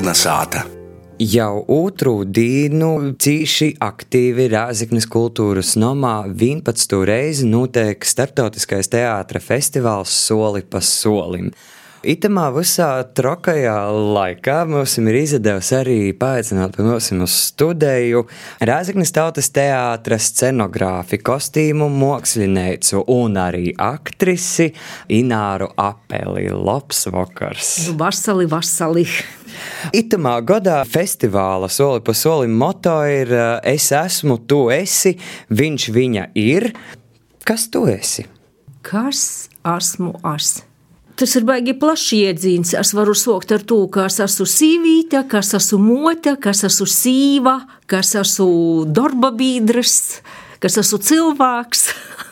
Kalnasāta. Jau otru dienu cīši aktīvi Rāzaknes kultūras nomā 11. reizi notiek starptautiskais teātra festivāls Soli pa solim. Itamā visā trakajā laikā mums ir izdevies arī paaicināt uz studiju Rāzaknes tautas teātra scenogrāfi, kostīmu māksliniecu un arī aktrisi Ināru Apeli. Labs vakars! Vasali, vasali! Itamā gadā festivāla soli pa solim moto ir Es esmu, tu esi, viņš viņa ir. Kas tu esi? Kas esmu es? Tas ir baigi plašs iedzīns. Es varu sākt ar to, kas esmu sīvīte, kas esmu mote, kas esmu sīva, kas esmu darba biedrs, kas esmu cilvēks.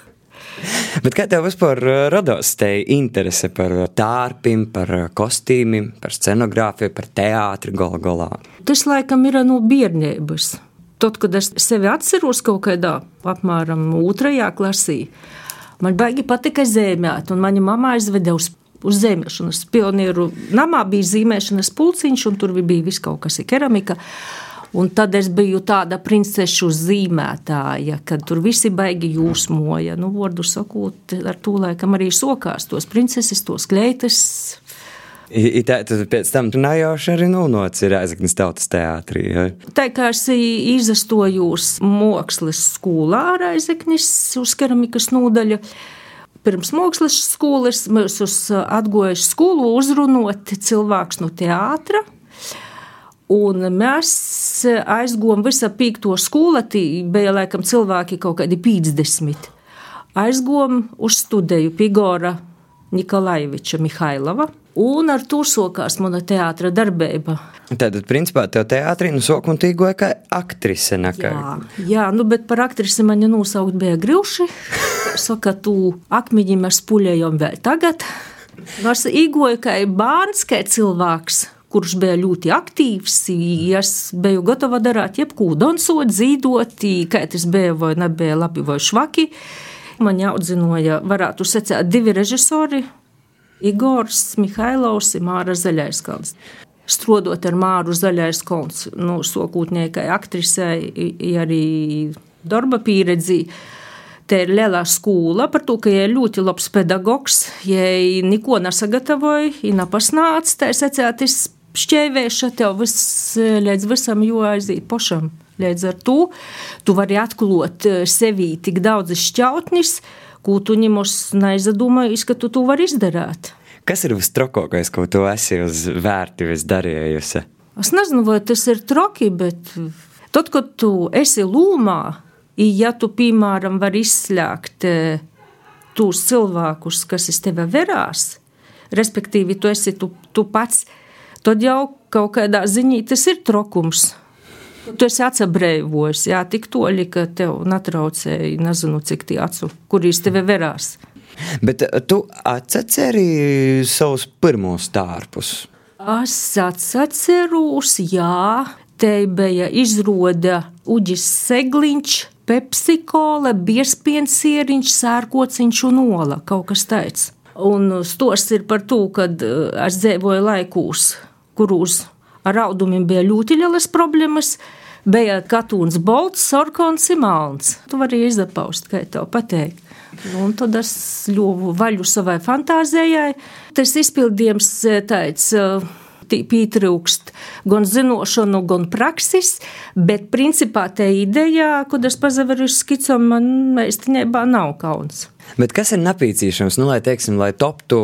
Bet kā tev vispār radās te interese par tārpiem, par kostīmiem, par scenogrāfiju, par teātri galu galā? Tas laikam ir no bērnības. Tad, kad es sevi atceros kaut kādā apmēram otrajā klasī, man baigi patika zīmēt, un mana mamma aizveda uz uz zīmēšanas. Pionieru namā bija zīmēšanas pulciņš, un tur bija viss kaut kas, keramika. Un tad es biju tāda princešu zīmētāja, kad tur visi baigi jūsmoja. Nu, vārdu sakot, ar to laikam arī sokās tos princeses, tos kleitas. I, tā, tad pēc tam tu nejauši arī nonāci Rēzaknis tautas teātrī. Ja? Tā kā es izastojos mākslas skolā Rēzaknis uz keramikas nodaļu pirms mākslas skolas mēs uz atgojuši skolu uzrunot cilvēks no teātra. Un mēs aizgājām visā pīkto skolu, bija laikam cilvēki kaut kādi 50. Aizgājām uz studiju Pigora Nikolaiviča Mihailova. Un ar to sākās mana teātris darbība. Tātad, principā, tev teātrī nu sākumā tīgoja kā aktrise. Nekā. Jā, jā, nu, bet par aktrisi man jau nosaukt bija grūti. Saka, tu akmeņi mēs puļējam vēl tagad. Es īgoju kā bērns, kā cilvēks kurš bija ļoti aktīvs. Es biju gatava darīt jebko, dansot, zīdot, kā tas bija vai nebija labi vai švaki. Man jāudzinoja, varētu secēt divi režisori Igors Mihailovs un Māra Zaļaiskalns. Strodot ar Māru Zaļaiskalns, nu, sokūtniekai aktrisei, arī darba pieredzi. Te ir liela skola par to, ka ir ļoti labs pedagogs. Ja neko nesagatavoja, ja nepasnāca, tā ir secētis šķēvēša, tev viss līdz visam jāaiziet pašam. Līdz ar to tu vari atklāt sevī tik daudz šķautnis, ko tu ņemos neizdomājies, ka tu to vari izdarīt. Kas ir vistrokākais, ko tu esi uz vērtības darījusi? Es nezinu, vai tas ir troki, bet tad, kad tu esi lūmā, ja tu, piemēram, vari izslēgt e, tos cilvēkus, kas iz tevi verās, respektīvi, tu esi tu, tu pats, tad jau kaut kādā ziņā tas ir trokums. Tu esi atsabrējis, jā, tik toļi, ka tev netraucēja, nezinu, cik tie acu, kurīs tevi verās. Bet eh, tu atceri savus pirmos tārpus? Es atceros, jā, te bija izrāda Uģis Segliņš, Pepsikola, Bierspiens sieriņš, sērkociņš un ola, kaut kas tāds. Un stos ir par to, ka eh, es dzīvoju laikos, kuros ar audumiem bija ļoti lielas problēmas, bija katūns bolts, sarkons un melns. Tu vari izapaust, kā tev pateikt. Nu, un tad es ļuvu vaļu savai fantāzijai. Tas izpildījums eh, tāds. Uh, pietrūkst gan zināšanu, gan prakses, bet principā tā ideja, kad es pazaveru skicam, man īstenībā nav kauns. Bet kas ir nepieciešams, nu, lai, teiksim, lai toptu,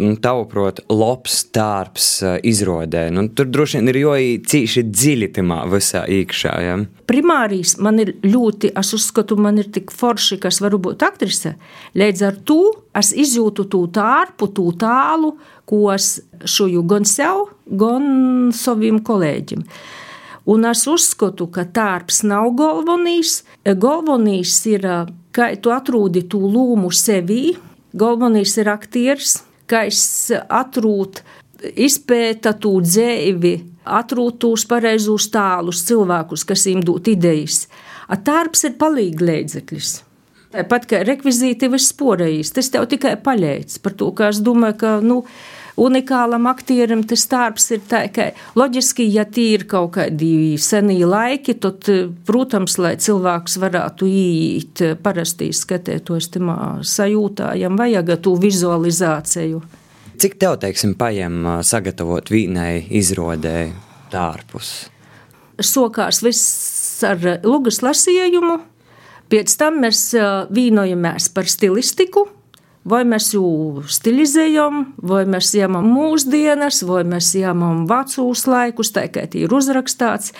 nu, tavuprāt, labs tārps izrādē? Nu, tur droši vien ir ļoti cīši dziļi tamā visā iekšā. Ja? Primārīs man ir ļoti, es uzskatu, man ir tik forši, kas varu būt aktrise. Līdz ar to es izjūtu to tārpu, to tālu, ko es šuju gan sev, gan saviem kolēģiem. Un es uzskatu, ka tārps nav galvenais. Galvenais ir, ka tu atrodi to lūmu sevī. Galvenais ir aktieris, ka es atrūtu, izpēta to dzīvi, atrūtu tos pareizos tālus cilvēkus, kas viņiem dod idejas. A tārps ir palīgi līdzeklis. Tāpat kā rekvizīti viss sporējis, tas tev tikai paļēdz par to, ka es domāju, ka, nu, unikālam aktierim tas darbs ir tā, ka loģiski, ja tie ir kaut kādi senie laiki, tad, protams, lai cilvēks varētu iet parastī skatētos tamā sajūtā, jam vajag to vizualizāciju. Cik tev, teiksim, paiem sagatavot vīnai izrodē dārpus? Sokās viss ar lugas lasījumu, pēc tam mēs vīnojamies par stilistiku, Vai mēs jau stilizējam, vai mēs ņemam mūsdienas, vai mēs ņemam vecus laikus, tā kā ir uzrakstīts.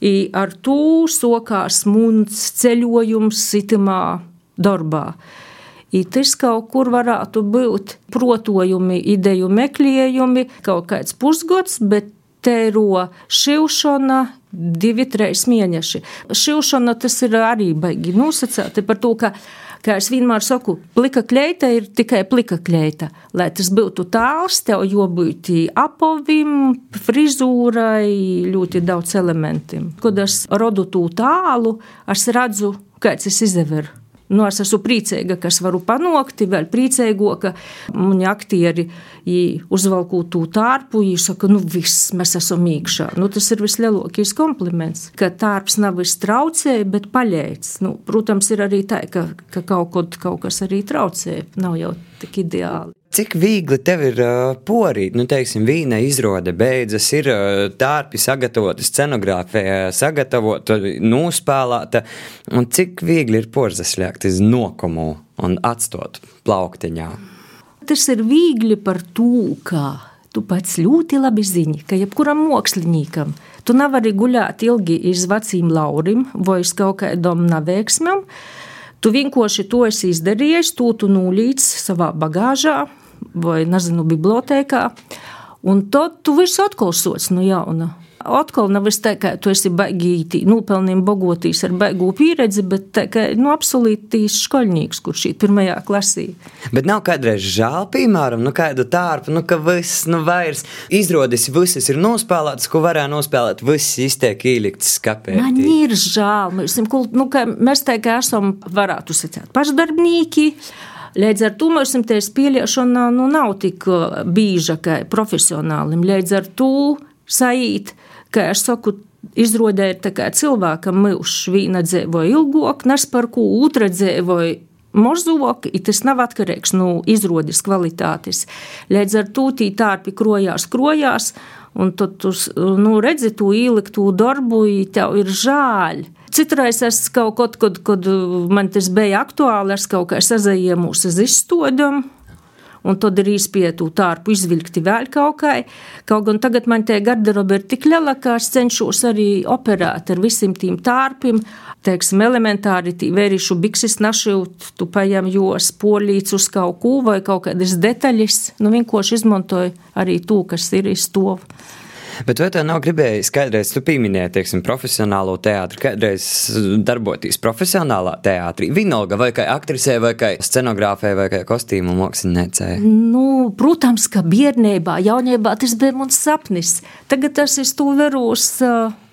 I ar to sokās mūns ceļojums sitamā darbā. I tas kaut kur varētu būt protojumi, ideju meklējumi, kaut kāds pusgads, bet tēro šivšana divi, trīs mēneši. Šivšana tas ir arī baigi nosacēti par to, ka Kā es vienmēr saku, plika kleita ir tikai plika kleita. Lai tas būtu tāls, tev jābūt apovim, frizūrai, ļoti daudz elementiem. Kad es rodu to tālu, es redzu, kāds es izdeveru. Nu, es esmu priecīga, ka es varu panākt, vēl priecīgāka. Mani aktieri uzvalku to tārpu, viņi saka, nu viss, mēs esam mīkšā. Nu, tas ir vislielākais kompliments, ka tārps nav viss traucēja, bet paļēts. Nu, protams, ir arī tā, ka, ka kaut, kaut, kaut kas arī traucēja. Nav jau tik ideāli. Cik viegli tev ir uh, porīt, nu, teiksim, vīna izrāde beidzas, ir uh, tārpi sagatavota, scenogrāfija sagatavota, nospēlēta, un cik viegli ir porzaslēgt iz nokumu un atstot plauktiņā? Tas ir viegli par to, ka tu pats ļoti labi zini, ka jebkuram māksliniekam tu nevari guļāt ilgi iz vecīm laurim vai uz kaut kādam neveiksmam. Tu vienkārši to esi izdarījis, to tu nulīdz savā bagāžā, vai, nezinu, bibliotēkā. Un tad tu visu atkal sots no jauna. Atkal nav es tā, ka tu esi baigīti, nopelnījumi bogotīs ar baigu pieredzi, bet tā, ka, nu, absolūtīs škoļnieks, kurš ir pirmajā klasī. Bet nav kādreiz žēl, piemēram, nu, kādu tārpu, nu, ka viss, nu, vairs izrādās, visas ir nospēlētas, ko varēja nospēlēt, viss iztiek ielikts skapē. Man ir žēl, mēs, nu, mēs tā kā esam, varētu sacīt, pašdarbnīki. Līdz ar to mums tā spēlēšana nu, nav tik uh, bieža kā profesionālim. Līdz ar to sajūt, ka es saku, izrādē ir cilvēkam mūžs, viena dzīvoja ilgāk, nes par ko otra dzīvoja. Morzok, tas nav atkarīgs no izrādes kvalitātes. Līdz ar to tī tārpi krojās, krojās, un tad tu nu, redzi to ieliktu darbu, tev ir žēl. Citreiz es kaut kad, kad, kad man tas bija aktuāli, es kaut kā sazināju uz izstādēm. Un tad ir izpietu tārpu izvilkti vēl kaut kā. Kaut gan tagad man tie garderobe ir tik liela, ka es cenšos arī operēt ar visiem tiem tārpiem. Teiksim, elementāri vērīšu bikses našūt, tu paņem jos polīts uz kaut ko vai kaut kādas detaļas. Nu, vienkārši izmantoju arī to, kas ir izstovu. Bet vai tev nav gribējis kādreiz, tu pieminēji, teiksim, profesionālo teātri, kādreiz darboties profesionālā teātrī, vienalga vai kā aktrisē, vai kā scenogrāfē, vai kā kostīmu māksliniecē? Nu, protams, ka bērnībā, jaunībā tas bija mans sapnis. Tagad tas ir stūveros.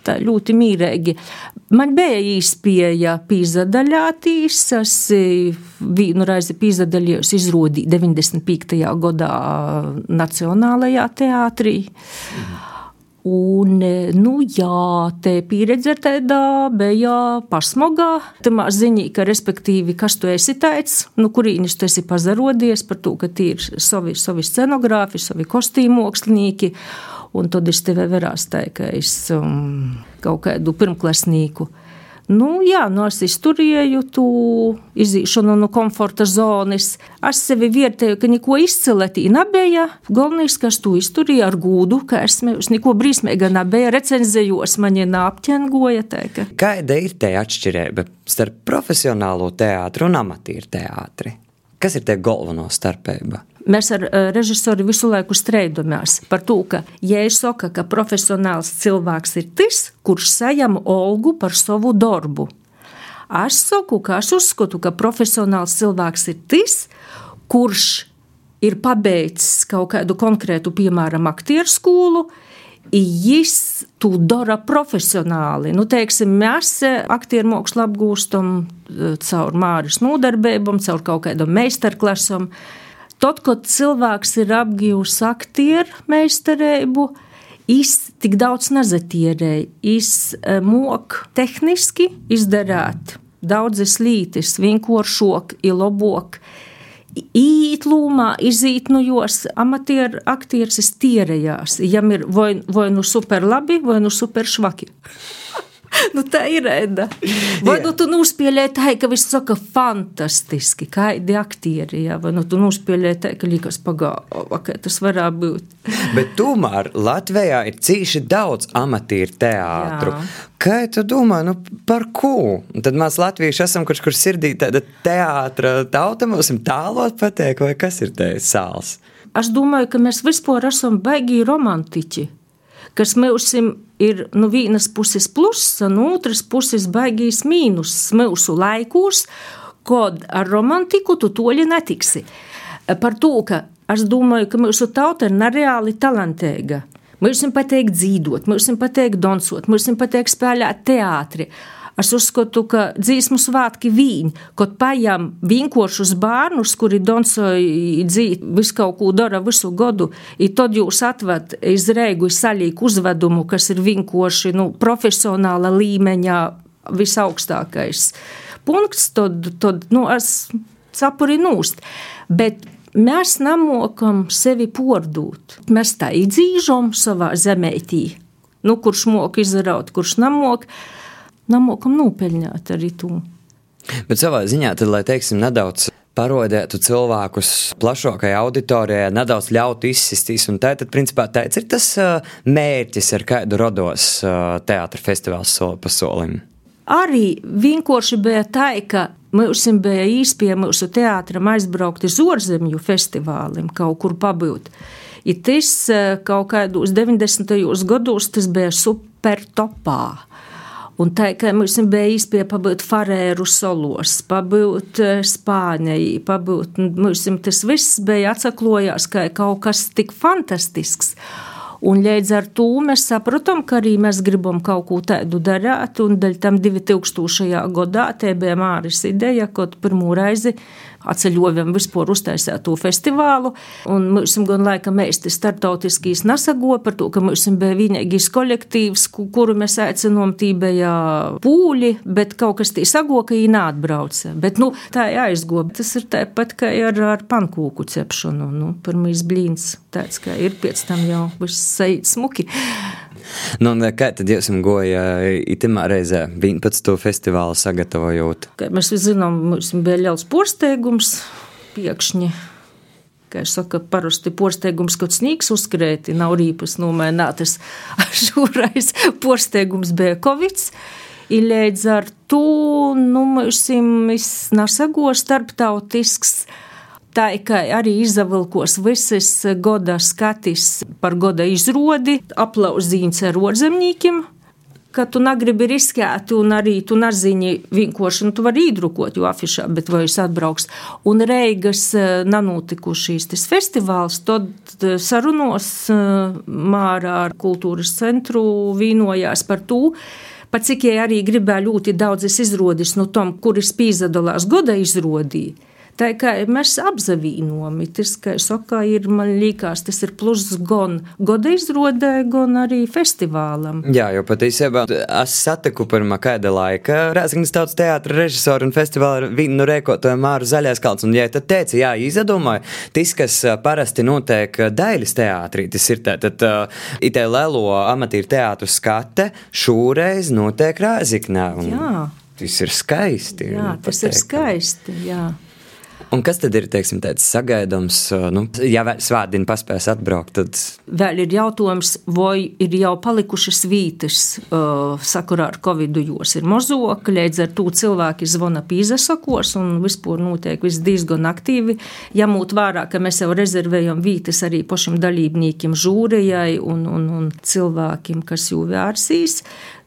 Tā ļoti mīlīgi. Man bija īspēja pīzadaļātīs. Es vienu reizi pīzadaļījos izrodi 95. gadā Nacionālajā teātrī. Mhm. Un, e, nu, jā, te pieredze tāda bija pasmogā. Tamā ziņā, ka, respektīvi, kas tu esi teicis, nu, kurīnis tu esi pazarodies par to, ka tie ir savi, savi scenogrāfi, savi kostīmu mākslinieki. Un tad es tevi varās teikt, ka es um, kaut kādu pirmklasnieku Nu, jā, nu es izturēju to izīšanu no komforta zonas. Es sevi vērtēju, ka neko izcilētī nebija. Galvenais, ka es to izturēju ar gūdu, ka es neko brīsmīga nebija. Recenzējos mani nāpķengoja. Kāda ir te atšķirība starp profesionālo teātru un amatieru teātri? Kas ir tie galveno starpība? Mēs ar eh, režisoru visu laiku strīdamies par to, ka, ja es saku, ka profesionāls cilvēks ir tas, kurš saņem algu par savu darbu, es saku, ka es uzskatu, ka profesionāls cilvēks ir tas, kurš ir pabeidzis kaut kādu konkrētu, piemēram, aktieru skolu. Viņš to dara profesionāli. Nu, teiksim, mēs aktieru mākslu apgūstam eh, caur māris nodarbībām, caur kaut kādam meistarklasam. Tad, kad cilvēks ir apgūlis aktieru meistarību, Viņš tik daudz nezatīrēja. Viņš e, mok tehniski izdarīt daudzas lītis, vienkāršāk, ilobok. Īt lūmā, izīt no jos, amatieru aktieris tierējās. Jam ir vai, vai nu super labi, vai nu super švaki. nu, tā ir rēda. Vai nu tu nospēlēji tā, ka viss saka fantastiski, kādi aktieri, jā, vai nu tu nospēlēji tā, ka liekas pagāva, ka tas varētu būt. Bet tomēr Latvijā ir cīši daudz amatieru teātru. Jā. Kā tu domā, nu par ko? Tad mēs latvieši esam, kurš kur sirdī tāda teātra tauta, mums tālot pateik, vai kas ir te sāls? Es domāju, ka mēs vispār esam baigi romantiķi kas mūsim ir no nu, vienas puses pluss, no otras puses baigīs mīnus mūsu laikos, kad ar romantiku tu toļi netiksi. Par to, ka es domāju, ka mūsu tauta ir nereāli talantīga. Mums patīk dzīvot, mums patīk dansot, mums patīk spēlēt teātri. Es uzskatu, ka dzīsmu svētki viņi, kad paņem vienkāršus bērnus, kuri donsoja dzīvi, visu kaut ko dara visu gadu, un tad jūs atvad iz reigu salīku uzvedumu, kas ir vienkārši nu, profesionāla līmeņa visaugstākais punkts, tad, tad nu, es sapuri nūst. Bet mēs nemokam sevi pordūt. Mēs tā izdzīvojam savā zemētī, nu, kurš mok izraut, kurš nemok namokam nopelnīt arī to. Bet savā ziņā, tad, lai teiksim, nedaudz parodētu cilvēkus plašākajai auditorijai, nedaudz ļautu izsistīs. Un tā tad, principā, tāds ir tas mērķis, ar kādu rados teātra festivāls soli pa solim. Arī vienkārši bija tā, ka mums bija īsti pie mūsu teātram aizbraukt uz ārzemju festivālim, kaut kur pabūt. Ja tas kaut kādos 90. gados tas bija super topā. Un tā kā mums bija iespēja pabūt Farēru solos, pabūt eh, Spānijai, pabūt, mums tas viss bija atsaklojās kā kaut kas tik fantastisks. Un līdz ar to mēs sapratām, ka arī mēs gribam kaut ko tādu darīt. Un dēļ tam 2000. gadā te bija Māris ideja, kad pirmo reizi atceļojam vispār uztaisīt to festivālu. Un mums gan laika mēs te startautiskīs nesago par to, ka mums bija vienīgais kolektīvs, kuru mēs aicinām, tī bija pūļi, bet kaut kas tī sago, ka viņi neatbrauca. Bet, nu, tā ir aizgo. Tas ir tāpat, kā ar, ar pankūku cepšanu. Nu, pirmīs blīns tāds, kā ir pēc tam jau viss smuki. Nu, kā tad jūs goja itemā reizē 11. festivālu sagatavojot? Kā mēs zinām, mums bija liels porsteigums piekšņi. Kā es saku, parasti porsteigums, kad sniegs uzkrēti, nav rīpas nomēnātas. Šoreiz porsteigums bija Covid. I līdz ar to, nu, mums nesago starptautisks tā kā arī izavilkos visas goda skatis par goda izrodi, aplauzīns ar orzemniekiem ka tu negribi riskēt, un arī tu nezini, vienkārši nu, tu vari iedrukot, jo afišā, bet vai es atbrauks. Un Reigas eh, nanotikušīs tas festivāls, tad eh, sarunos eh, Mārā ar kultūras centru vīnojās par to, pat cik jai arī gribēja ļoti daudzas izrādes no tom, kuras pīzadalās goda izrodīja. Tā kā mēs apzavīnojam, tas, ka saka, ir, man liekas, tas ir pluss gan goda izrodē, gan arī festivālam. Jā, jo patiesībā es satiku pirmā kāda laika Rēzaknis tautas teātra režisoru un festivāla vīnu rēkotoju Māru Zaļais kalns, un ja tad teica, jā, izdomāju, tas, kas parasti notiek Daiļas teātrī, tas ir tā, tad itē lelo amatīru teātru skate šūreiz notiek Rēzaknē. Jā. Tas ir skaisti. Jā, tas pateikam. ir skaisti, jā. Un kas tad ir teiksim, sagaidāms, nu, ja svētdiena paspēs atbraukt? Tad... Vēl ir jautājums, vai ir jau palikušas vītas uh, sakurā ar covid, jos ir mozoka, līdz ar to cilvēki zvana pīzasakos un vispār notiek viss diezgan aktīvi. Jāmūt vērā, ka mēs jau rezervējam vītas arī pašiem dalībniekiem, žūrijai un, un, un cilvēkiem, kas jau vērsīs.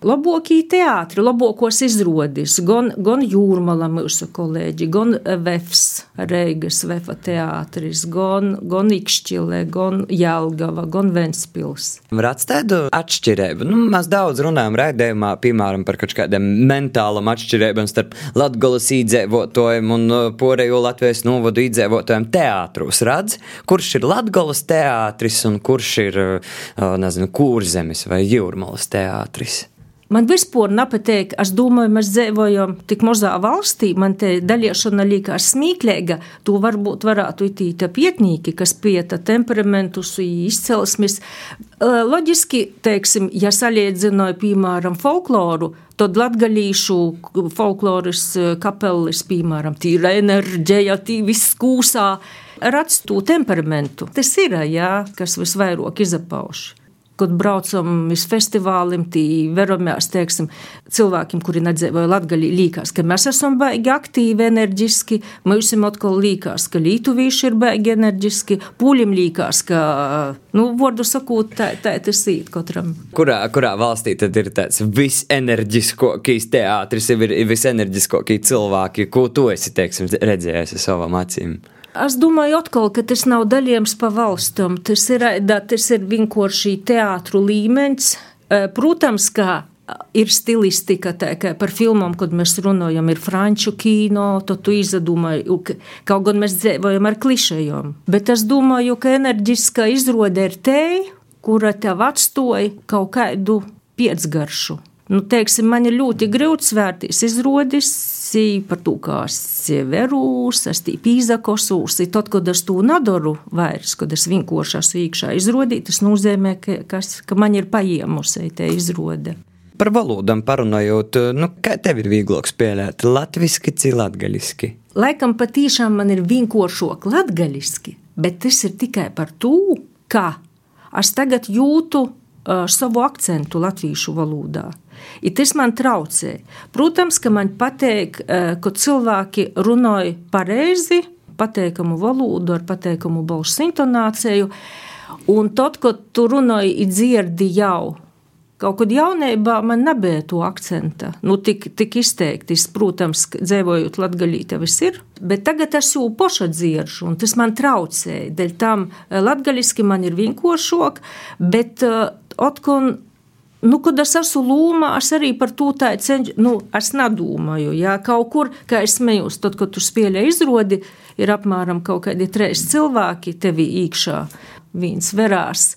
Labākie teātri, labākos izrādīs, gan, gan Jūrmala mūsu kolēģi, gan Vefs, Reigas Vefa teātris, gan, gan Ikšķile, gan Jelgava, gan Ventspils. Rāds tādu atšķirību. Nu, mēs daudz runājam raidījumā, piemēram, par kaut kādiem mentālam atšķirībām starp Latgolas īdzēvotājiem un uh, porejo Latvijas novodu īdzēvotājiem teātrus. Radz, kurš ir Latgolas teātris un kurš ir, uh, nezinu, Kūrzemes vai Jūrmalas teātris? Man vispār nepatīk, es domāju, mēs dzīvojam tik mazā valstī, man te daļiešana liekas smieklīga. To varbūt varētu itīt pietnīki, kas pieta temperamentus, izcelsmes. Loģiski, teiksim, ja salīdzināju, piemēram, folkloru, tad latgalīšu folkloras kapelis, piemēram, tīra enerģija, tī viss kūsā, rats to temperamentu. Tas ir, jā, kas visvairāk izapauši kad braucam uz festivāliem, tī veramās, teiksim, cilvēkiem, kuri nedzīvoja Latgalī, līkās, ka mēs esam baigi aktīvi, enerģiski, mums atkal līkās, ka lītuvīši ir baigi enerģiski, pūļiem līkās, ka, nu, vārdu sakot, tā, tā tas īt katram. Kurā, kurā valstī tad ir tāds visenerģiskākais teātris, ir visenerģiskākie cilvēki, ko tu esi, teiksim, redzējis ar savām acīm? Es domāju, atkal, ka tas nav daļojums pa valstam. Tas ir, tas ir vienkārši teātru līmenis. Protams, ka ir stilistika, tā kā par filmām, kad mēs runājam, ir franču kino, tad tu izdomāji, kaut gan mēs dzīvojam ar klišejām. Bet es domāju, ka enerģiskā izrāde ir te, kura tev atstoja kaut kādu piecgaršu. Nu, teiksim, man ir ļoti grūti svērties izrādes par to, kā es verūs, es tī pīzakosūs. Tad, kad es to nedaru vairs, kad es esmu iekšā izrodīt, tas nozīmē, ka, kas, ka man ir paiemusi te izrode. Par valodām parunājot, nu, kā tev ir vieglāk spēlēt? Latviski, ci latgaļiski? Laikam patīšām man ir vienkāršāk latgaļiski, bet tas ir tikai par to, ka es tagad jūtu uh, savu akcentu latviešu valodā. I tas man traucē. Protams, ka man patīk, eh, ka cilvēki runāja pareizi, pateikamu valodu, ar pateikamu balsu intonāciju. Un tad, kad tu runāji, dzirdi jau. Kaut kad jaunībā man nebija to akcenta. Nu, tik, tik izteikti, protams, dzīvojot Latvijā, tas ir. Bet tagad es jau poša dzirdu, un tas man traucēja. Dēļ tam eh, latviešu man ir vienkāršāk, bet uh, atkal Nu, kad es esmu lūmā, es arī par to cenšos. Nu, es nedomāju, ja kaut kur, kā es smējos, tad, kad tu spēļ izrodi, ir apmēram kaut kādi trīs cilvēki tevi iekšā. Viens verās,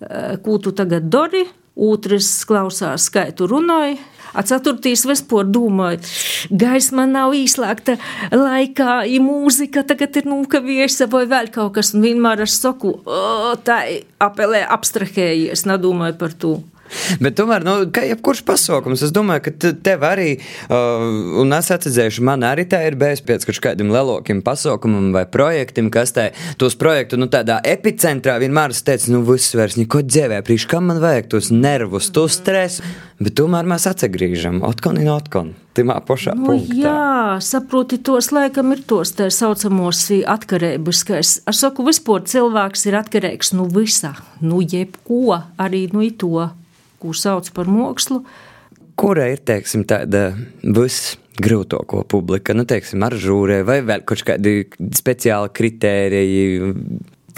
eh, ko tu tagad dari, otrs klausās, kā tu runāji. Ceturtīs vispār domāju, gaisma nav īslēgta laikā, ja mūzika tagad ir nokavējusies vai vēl kaut kas, un vienmēr es saku, tā apelē abstrahējies, nedomāju par to. Bet tomēr, nu, kā jebkurš pasaukums, es domāju, ka tev arī, uh, un es atzīšu, man arī tā ir bijis pēc kaut kādiem lielākiem pasaukumam vai projektiem, kas tā, tos projektu, nu, tādā epicentrā vienmēr es teicu, nu, viss vairs neko dzēvē, priekš kam man vajag tos nervus, to stresu, bet tomēr mēs atgriežam, atkal un. Timā pašā nu. Jā, saproti, tos laikam ir tos tā saucamos atkarības, ka es, saku, vispār cilvēks ir atkarīgs no nu visa, nu jebko, arī no nu to ko sauc par mākslu. Kura ir teiksim, tāda visgrūtākā publika, nu, teiksim, ar žūrē, vai vēl kaut kādi speciāli kritēriji?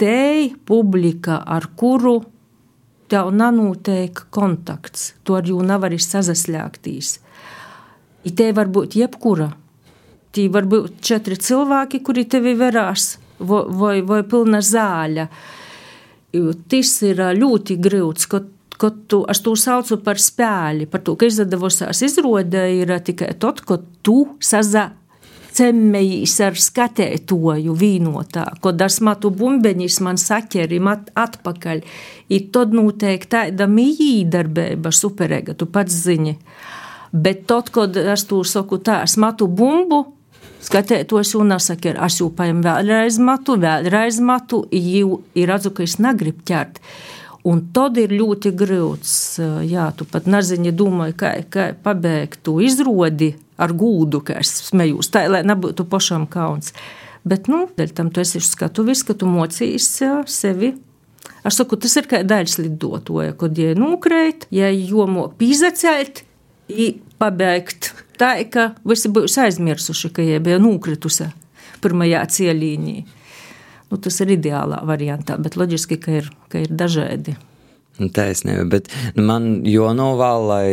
Te publika, ar kuru tev nenotiek kontakts, to ar jū nevar sazaslēgtīs. I te var būt jebkura. Tī var būt četri cilvēki, kuri tevi verās, vai, vai, vai pilna zāļa. Tas ir ļoti grūts, ka kad tu, es to saucu par spēli, par to, ka izdevusās izrāde ir tikai tad, kad tu sazā cemmējīs ar skatētoju vīnotā, kad es matu bumbeņus man saķeri mat atpakaļ, ir tad noteikti tāda mīdarbība superēga, tu pats zini. Bet tad, kad es to saku tā, es matu bumbu, skatētos un nesaku, es jau paņemu vēlreiz matu, vēlreiz matu, jau ir redzu, ka es negribu ķert. Un tad ir ļoti grūts. Jā, tu pat nezini, domāju, kā, kā pabeigt to izrodi ar gūdu, kā es smējos, tā lai nebūtu pašam kauns. Bet, nu, dēļ tam tu esi skatuvis, ka tu mocīs sevi Es saku, tas ir kā daļas lidotoja, kad ja nokrīt, ja jomok pīzacelt, ja pabeigt tā, ka visi būs aizmirsuši, ka jie bija nokritusi pirmajā cielīnī. Nu, tas ir ideālā variantā, bet loģiski, ka ir, ka ir dažādi. Nu, taisnība, bet nu, man jonovēl, lai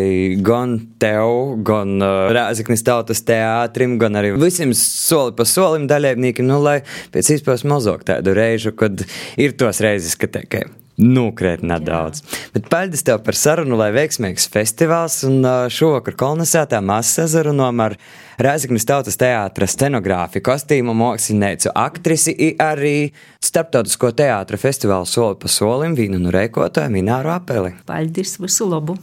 gan tev, gan uh, Rāzaknis tautas teātrim, gan arī visiem soli pa solim dalībniekiem, nu, lai pēc iespējas mazāk tādu reižu, kad ir tos reizes, ka tikai Nokrēt nedaudz. Jā. Bet paldies tev par sarunu, lai veiksmīgs festivāls. Un šovakar kolonizētā Māssazaru nomar Rēzaknis tautas teātra scenogrāfi, kostīmu māksliniecu, aktrisi, arī starptautisko teātra festivālu soli pa solim vīnu nu reikotāju Mināru Apeli. Paldies, visu labu!